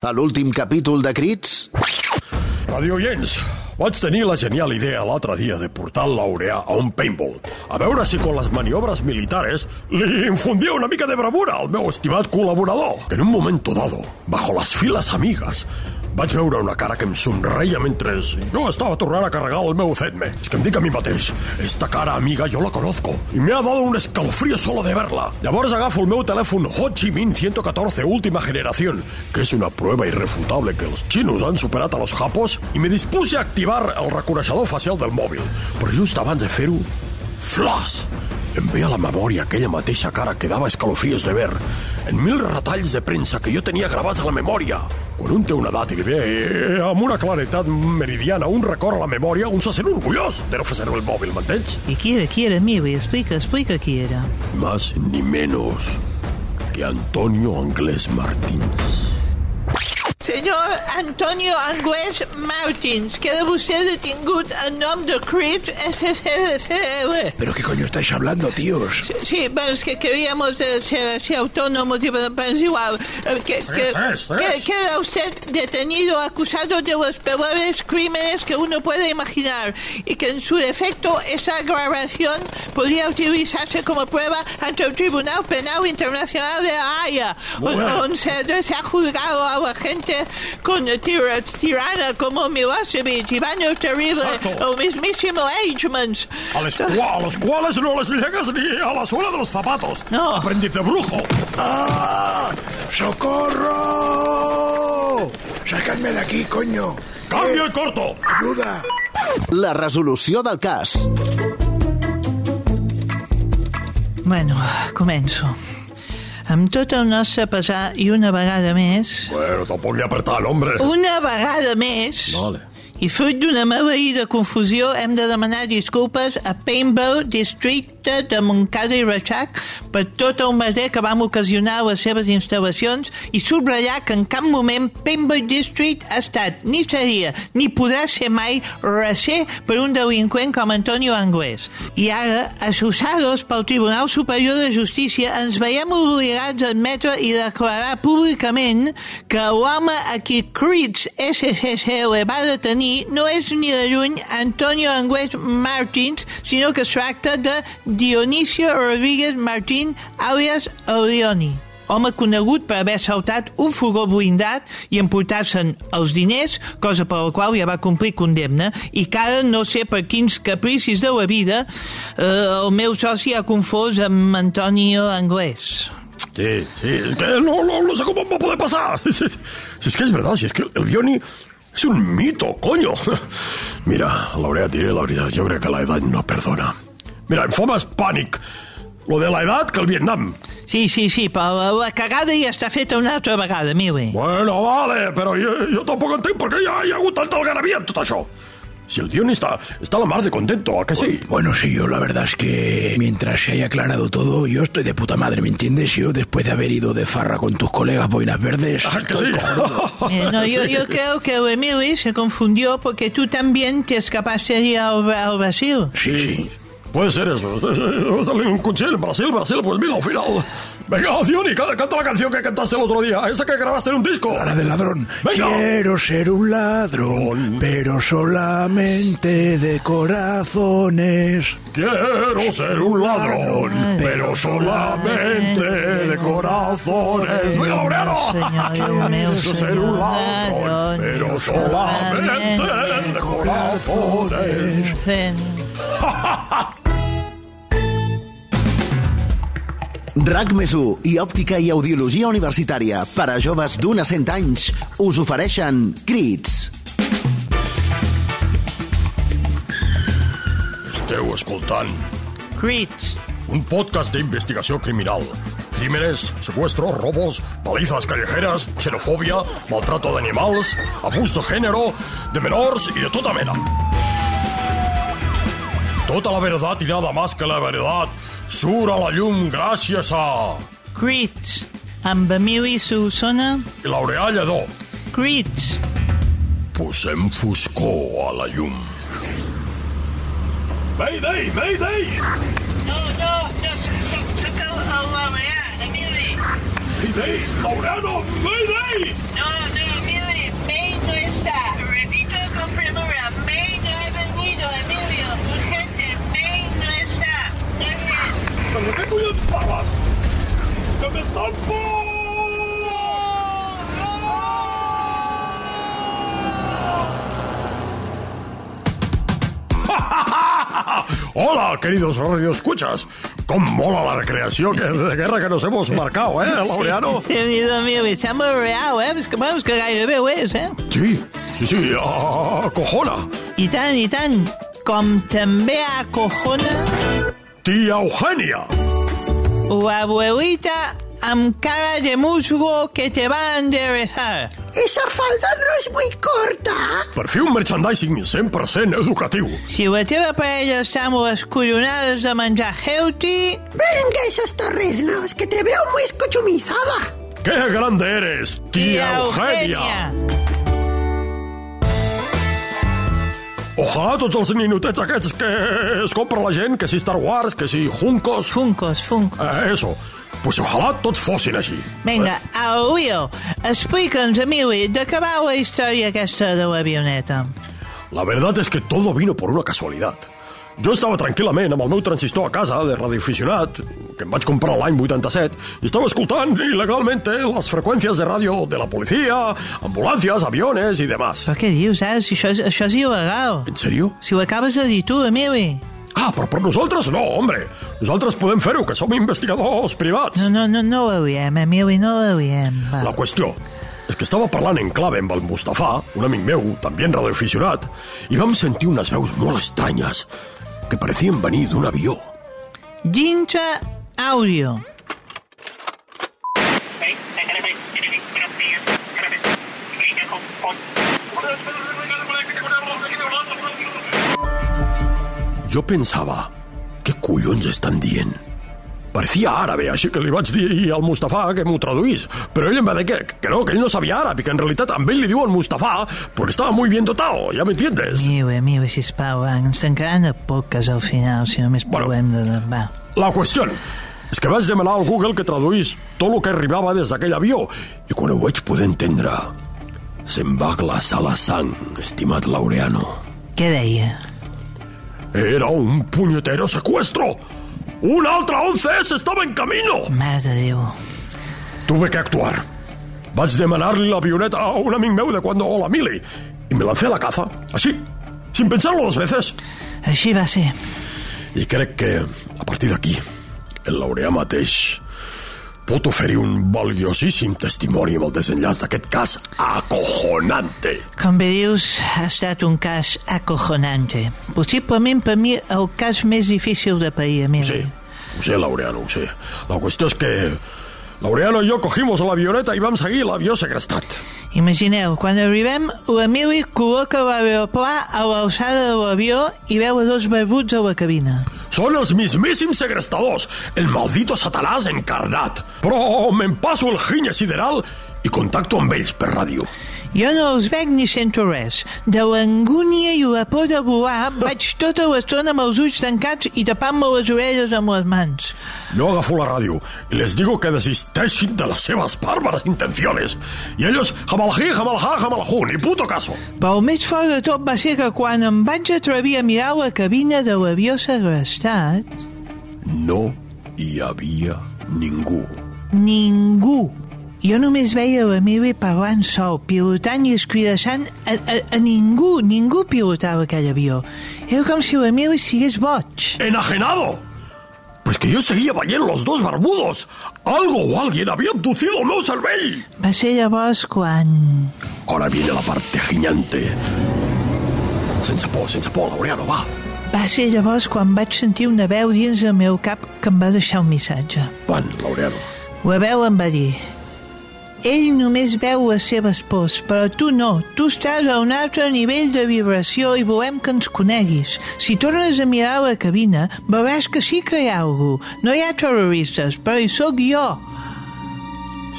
A l'últim capítol de Crits... Radio Oients, vaig tenir la genial idea l'altre dia de portar el laureà a un paintball, a veure si con les maniobres militares li infundia una mica de bravura al meu estimat col·laborador, que en un momento dado, bajo las filas amigas, vaig veure una cara que em somreia mentre jo estava tornant a carregar el meu Zetme. És que em dic a mi mateix, esta cara amiga yo la conozco y me ha dado un escalofrío solo de verla. Llavors agafo el meu telèfon Ho Chi Minh 114 última generación, que és una prueba irrefutable que els xinos han superat a los japos, i me dispuse a activar el reconeixedor facial del mòbil. Però just abans de fer-ho, flash! Em ve a la memòria aquella mateixa cara que dava escalofrios de ver en mil retalls de premsa que jo tenia gravats a la memòria. Quan un té una edat i li ve eh, amb una claretat meridiana un record a la memòria, un se sent orgullós de no fer servir el mòbil, m'entens? ¿Y quién era, quién era, Miri? Explica, explica quién era. Más ni menos que Antonio Anglés Martins. Senyor Antonio Angüés Martins, queda vostè detingut en nom de Crit SCCL. ¿Pero qué coño estáis hablando, tíos? Sí, sí, bueno, es que queríamos eh, ser, ser autónomos, y, pero pero es igual. Eh, que, que- es, es. que- queda usted detenido acusado de los peores crímenes que uno puede imaginar y que en su defecto esta grabación podría utilizarse como prueba ante el Tribunal Penal Internacional de La Haya, bien. donde se, se ha juzgado a la gente con tir- tirana como Milosevic, Iván el Terrible Exacto. o mismísimo Eichmanns. A, les a los cuales no les llegas ni a la suela de los zapatos. No. Aprendiz de brujo. ¡Ah! ¡Socorro! ¡Sácame de aquí, coño! Cambio Eh, y corto. ¡Ayuda! La resolució del cas. Bueno, començo. Amb tot el nostre pesar i una vegada més... Bueno, tampoc li apretar, hombre. Una vegada més... Vale. I fruit d'una maleïda confusió hem de demanar disculpes a Paintball Districte de Montcada i Reixac per tot el merder que vam ocasionar a les seves instal·lacions i subratllar que en cap moment Paintball District ha estat, ni seria, ni podrà ser mai recer per un delinqüent com Antonio Anglès. I ara, associados pel Tribunal Superior de Justícia, ens veiem obligats a admetre i declarar públicament que l'home a qui Crits SCCL va detenir no és ni de lluny Antonio Anglès Martins, sinó que es tracta de Dionisio Rodríguez Martín, alias Leoni home conegut per haver saltat un furgó blindat i emportar-se'n els diners, cosa per la qual ja va complir condemna, i que ara no sé per quins capricis de la vida eh, el meu soci ha confós amb Antonio Anglès. Sí, sí, es que no, no, no sé cómo va poder pasar. Si, si- si es que es verdad, si es que el Dioni es un mito, coño. Mira, Laurea, te diré la verdad, yo creo que la edad no perdona. Mira, en forma es pànic. Lo de la edad que el Vietnam. Sí, sí, sí, però la, cagada ja està feta una altra vegada, Mili. Bueno, vale, però jo, jo tampoc entenc per què hi ha, hi ha hagut tanta algarabia amb tot això. Si el Dioni está, está a la mar de contento, ¿a que sí? Bueno, sí, yo la verdad es que mientras se haya aclarado todo, yo estoy de puta madre, ¿me entiendes? Yo después de haber ido de farra con tus colegas boinas verdes... ¿A que sí? Eh, no, yo, yo creo que Emily se confundió porque tú también te escapaste ir al, al Brasil. Sí, sí. Puede ser eso. Un cuchillo en Brasil, Brasil, pues mira, al final. Venga, Dioni, ca- canta la canción que cantaste el otro día, esa que grabaste en un disco. La del ladrón. Venga. Quiero ser un ladrón, pero solamente de corazones. Quiero ser un ladrón, pero solamente de corazones. ¡Venga, mío, Quiero ser un ladrón, ladrón, pero solamente de corazones. RAC més i òptica i audiologia universitària per a joves d'un a 100 anys us ofereixen Crits. Esteu escoltant Crits. un podcast d'investigació criminal. Crímenes, secuestros, robos, palizas callejeras, xenofobia, maltrato de animals, abús de género, de menors i de tota mena. Tota la verdad y nada más que la verdad Surt a la llum gràcies a... Crits, amb Emili Solsona i Laureà Lledó. Crits. Posem foscor a la llum. Mayday, mayday! No, no, no, sóc el, el Laureà, Emili. Mayday, Laureà, no, mayday! No, no, Emili, May no està. Repito con premura, May No no, què collons parles? Que m'està al por! Hola, queridos radioescuchas. Con mola la recreación que, de guerra que nos hemos marcado, ¿eh, Laureano? Sí, Dios mío, está muy real, ¿eh? Es que vamos que gairebé ho és, eh? Sí, sí, sí, ah, ah, ah, acojona. I tant, i tant. Com també acojona... cojona... Tía Eugenia. la abuelita amb cara de musgo que te va a enderezar. Esa falda no es muy corta. Per fi un merchandising 100% educatiu. Si parella està amb les collonades de menjar healthy, Venga esos torreznos, que te veo muy escuchumizada. ¡Qué grande eres, tía Eugenia! Ojalà tots els ninotets aquests que es compra la gent, que si Star Wars, que si Juncos... Funcos, Funcos. Eh, eso. Pues ojalà tots fossin així. Vinga, au, Will, explica'ns, Emili, de què va la història aquesta de l'avioneta? La verdad es que todo vino por una casualidad. Jo estava tranquil·lament amb el meu transistor a casa de radioaficionat, que em vaig comprar l'any 87, i estava escoltant il·legalment les freqüències de ràdio de la policia, ambulàncies, aviones i demás. Però què dius, ara? Si això és, això és il·legal. En sèrio? Si ho acabes de dir tu, Emili. Ah, però per nosaltres no, hombre. Nosaltres podem fer-ho, que som investigadors privats. No, no, no, no ho veiem, Emili, no ho veiem. Va. La qüestió és que estava parlant en clave amb el Mustafà, un amic meu, també radioaficionat, i vam sentir unes veus molt estranyes que parecien venir d'un avió. Dintre àudio. Jo pensava, què collons estan dient? Parecia àrabe, així que li vaig dir al Mustafà que m'ho traduís. Però ell em va dir que, que no, que ell no sabia àrab i que en realitat amb ell li diuen Mustafà perquè estava muy bien dotado, ja m'entiendes? Emili, Emili, sisplau, va, ens tancaran el podcast al final, si només Bueno. parlem de... de... Va. La qüestió és que vaig demanar al Google que traduís tot el que arribava des d'aquell avió i quan ho vaig poder entendre se'm va glaçar la sang, estimat Laureano. Què deia? Era un puñetero secuestro. Un altre 11S estava en camino. Mare de Déu. Tuve que actuar. Vaig demanar-li l'avioneta a un amic meu de cuando la mili i me lancé a la caza, així, sin pensarlo dos veces. Així va ser. I crec que, a partir d'aquí, el laureà mateix pot oferir un valiosíssim testimoni amb el desenllaç d'aquest cas acojonante. Com bé dius, ha estat un cas acojonante. Possiblement per mi el cas més difícil de pair, Emili. sé, ho sé, Laureano, ho sé. La qüestió és que Laureano i jo cogimos l'avioneta i vam seguir l'avió segrestat. Imagineu, quan arribem, l'Emili col·loca l'aeroplà a l'alçada de l'avió i veu a dos barbuts a la cabina. Són els mismíssims segrestadors, el maldito satanàs encarnat. Però me'n passo el ginya sideral i contacto amb ells per ràdio. Jo no els veig ni sento res. De l'angúnia i la por de volar, vaig tota l'estona amb els ulls tancats i tapant-me les orelles amb les mans. Yo agafo la radio y les digo que desisteixin de las seves bárbaras intenciones. Y ellos, jamalají, jamalajá, jamalajú, ni puto caso. Però el més fort de tot va ser que quan em vaig atrevir a mirar la cabina de l'avió segrestat, No hi havia ningú. ningú. Jo només veia l'Emili parlant sol, pilotant i escridassant a, a, a ningú, ningú pilotava aquell avió. Era com si l'Emili estigués boig. ¡Enajenado! Pues que yo seguía veient los dos barbudos. Algo o alguien había abducido el meu cervell. Va ser llavors quan... Ahora viene la parte giñante. Sense por, sense por, Laureano, va. Va ser llavors quan vaig sentir una veu dins del meu cap que em va deixar un missatge. Van, Laureano. La veu em va dir ell només veu les seves pors, però tu no. Tu estàs a un altre nivell de vibració i volem que ens coneguis. Si tornes a mirar la cabina, veuràs que sí que hi ha algú. No hi ha terroristes, però hi sóc jo.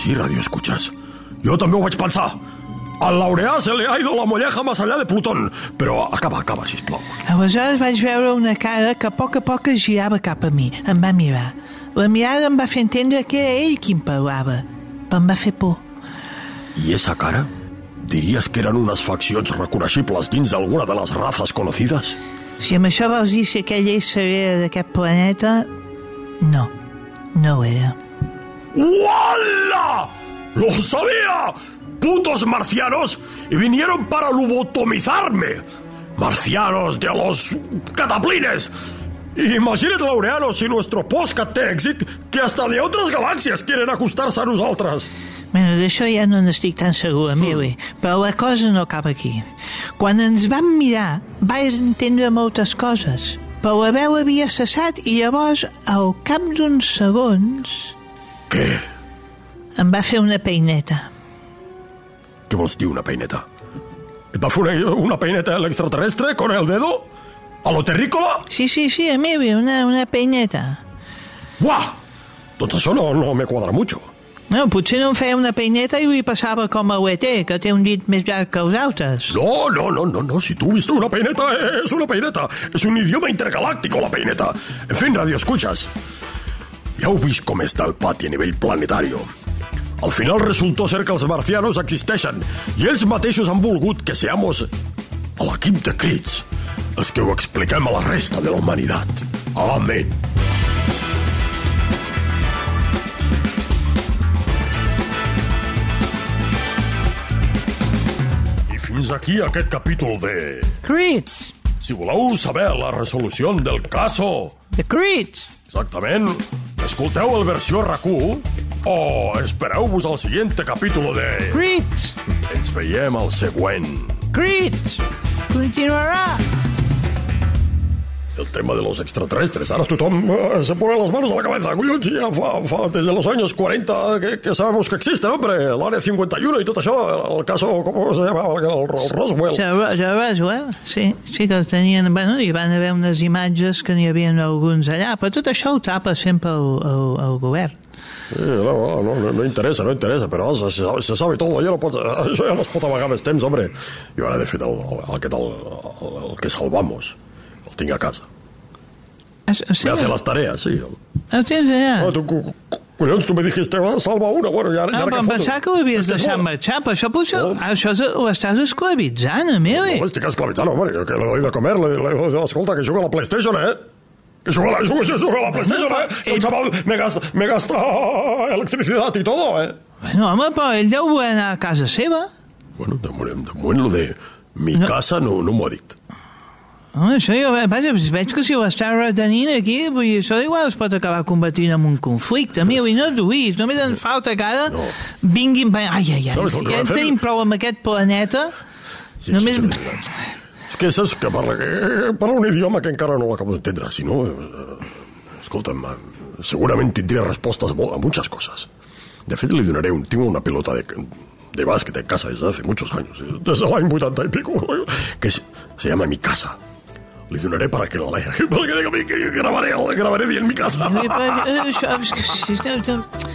Sí, radio escuchas. Jo també ho vaig pensar. Al laureà se le ha ido la molleja más allá de Plutón. Però acaba, acaba, sisplau. Aleshores vaig veure una cara que a poc a poc es girava cap a mi. Em va mirar. La mirada em va fer entendre que era ell qui em parlava. Em va fer por. I esa cara? Diries que eren unes faccions reconeixibles dins d'alguna de les razas conocides? Si amb això vols dir si aquell ésser era d'aquest planeta... No, no ho era. ¡Wala! ¡Lo sabía! ¡Putos marcianos! Y vinieron para lobotomizarme. Marcianos de los cataplines. Imagínate, Laureano, si nuestro podcast té èxit, que hasta de otras galaxias quieren acostar-se a nosaltres. Bueno, d'això ja no n'estic tan segur, Emili, però la cosa no acaba aquí. Quan ens vam mirar, vaig entendre moltes coses, però la veu havia cessat i llavors, al cap d'uns segons, Què? em va fer una peineta. Què vols dir, una peineta? Et va fer una, una peineta l'extraterrestre con el dedo? A lo terrícola? Sí, sí, sí, Emili, una, una peineta. Buah! Doncs això no, no me quadra mucho. No, potser no em feia una peineta i li passava com a l'ET, que té un dit més llarg que els altres. No, no, no, no, no. Si tú viste una peineta, es una peineta. Es un idioma intergaláctico, la peineta. En fin, radio escuchas. Ja heu vist com està el pati a nivell planetari. Al final resultó ser que els marcianos existeixen i ells mateixos han volgut que seamos a l'equip de crits els que ho expliquem a la resta de la humanitat. Amén. I fins aquí aquest capítol de... Crits! Si voleu saber la resolució del caso, The Crits! exactament, escolteu el versió RAC1 o espereu-vos al següent capítol de... Crits! Ens veiem al següent. Crits! Continuarà! El tema de los extraterrestres. Ahora tothom eh, se pone las manos a la cabeza. Collons, ja fa, fa desde los años 40 que, que sabemos que existe, hombre. El área 51 y tot això. El caso, ¿cómo se llama? El, el Roswell. Ja, Roswell, sí, sí que els tenien... Bueno, hi van haver unes imatges que n'hi havia alguns allà, però tot això ho tapa sempre el, el, el govern. Sí, no, no, no, no interessa, no interessa, però se, se, sabe- se sabe tot, ja no pot, això ja no es pot amagar més temps, hombre. Jo ara, de fet, el, el, aquest, el, el, el que salvamos, el tinc a casa. Ah, Sí, Me hace las tareas, sí. el tens allà. Ah, tu, collons, tu me dijiste, va, salva una, bueno, ja, No, ja però em pensava que ho havies deixat marxar, però això potser... No. Ah, això és- ho estàs esclavitzant, Emili. No, estic esclavitzant, home, que, le doy de comer, le, le, escolta, que juga a la PlayStation, eh? Que juga, a la- juga, juga a la PlayStation, eh? Que el chaval me gasta, me gasta electricidad y todo, eh? Bueno, home, però ell deu voler anar a casa seva. Bueno, de moment, de moment lo de mi No. casa no, no m'ho ha dit. Home, això jo, vaja, veig que si ho està retenint aquí, vull dir, això igual es pot acabar convertint en un conflicte. Mira, i no et duïs, només ens falta que ara No. vinguin... Ai, ai, ai, ja van en fer? tenim prou amb aquest planeta. Sí, Només- sí, sí, sí. És que saps que parla, que parla un idioma que encara no l'acabo d'entendre. Si no, eh, escolta'm, eh, segurament tindria respostes a muchas cosas. De fet, li donaré un... Tinc una pelota de, de básquet en casa desde hace muchos años, desde el año 80 y pico, que es- se llama Mi Casa. Le donaré para que la lea, para que diga que grabaré, grabaré bien mi casa. Però,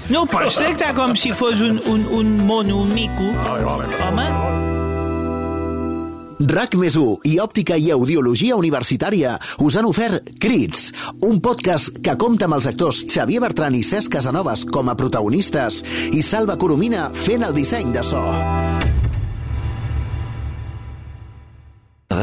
no, ho pots tractar com si fos un, un, un mono, un mico. Vale. Home, RAC més i Òptica i Audiologia Universitària us han ofert Crits, un podcast que compta amb els actors Xavier Bertran i Cesc Casanovas com a protagonistes i Salva Coromina fent el disseny de so.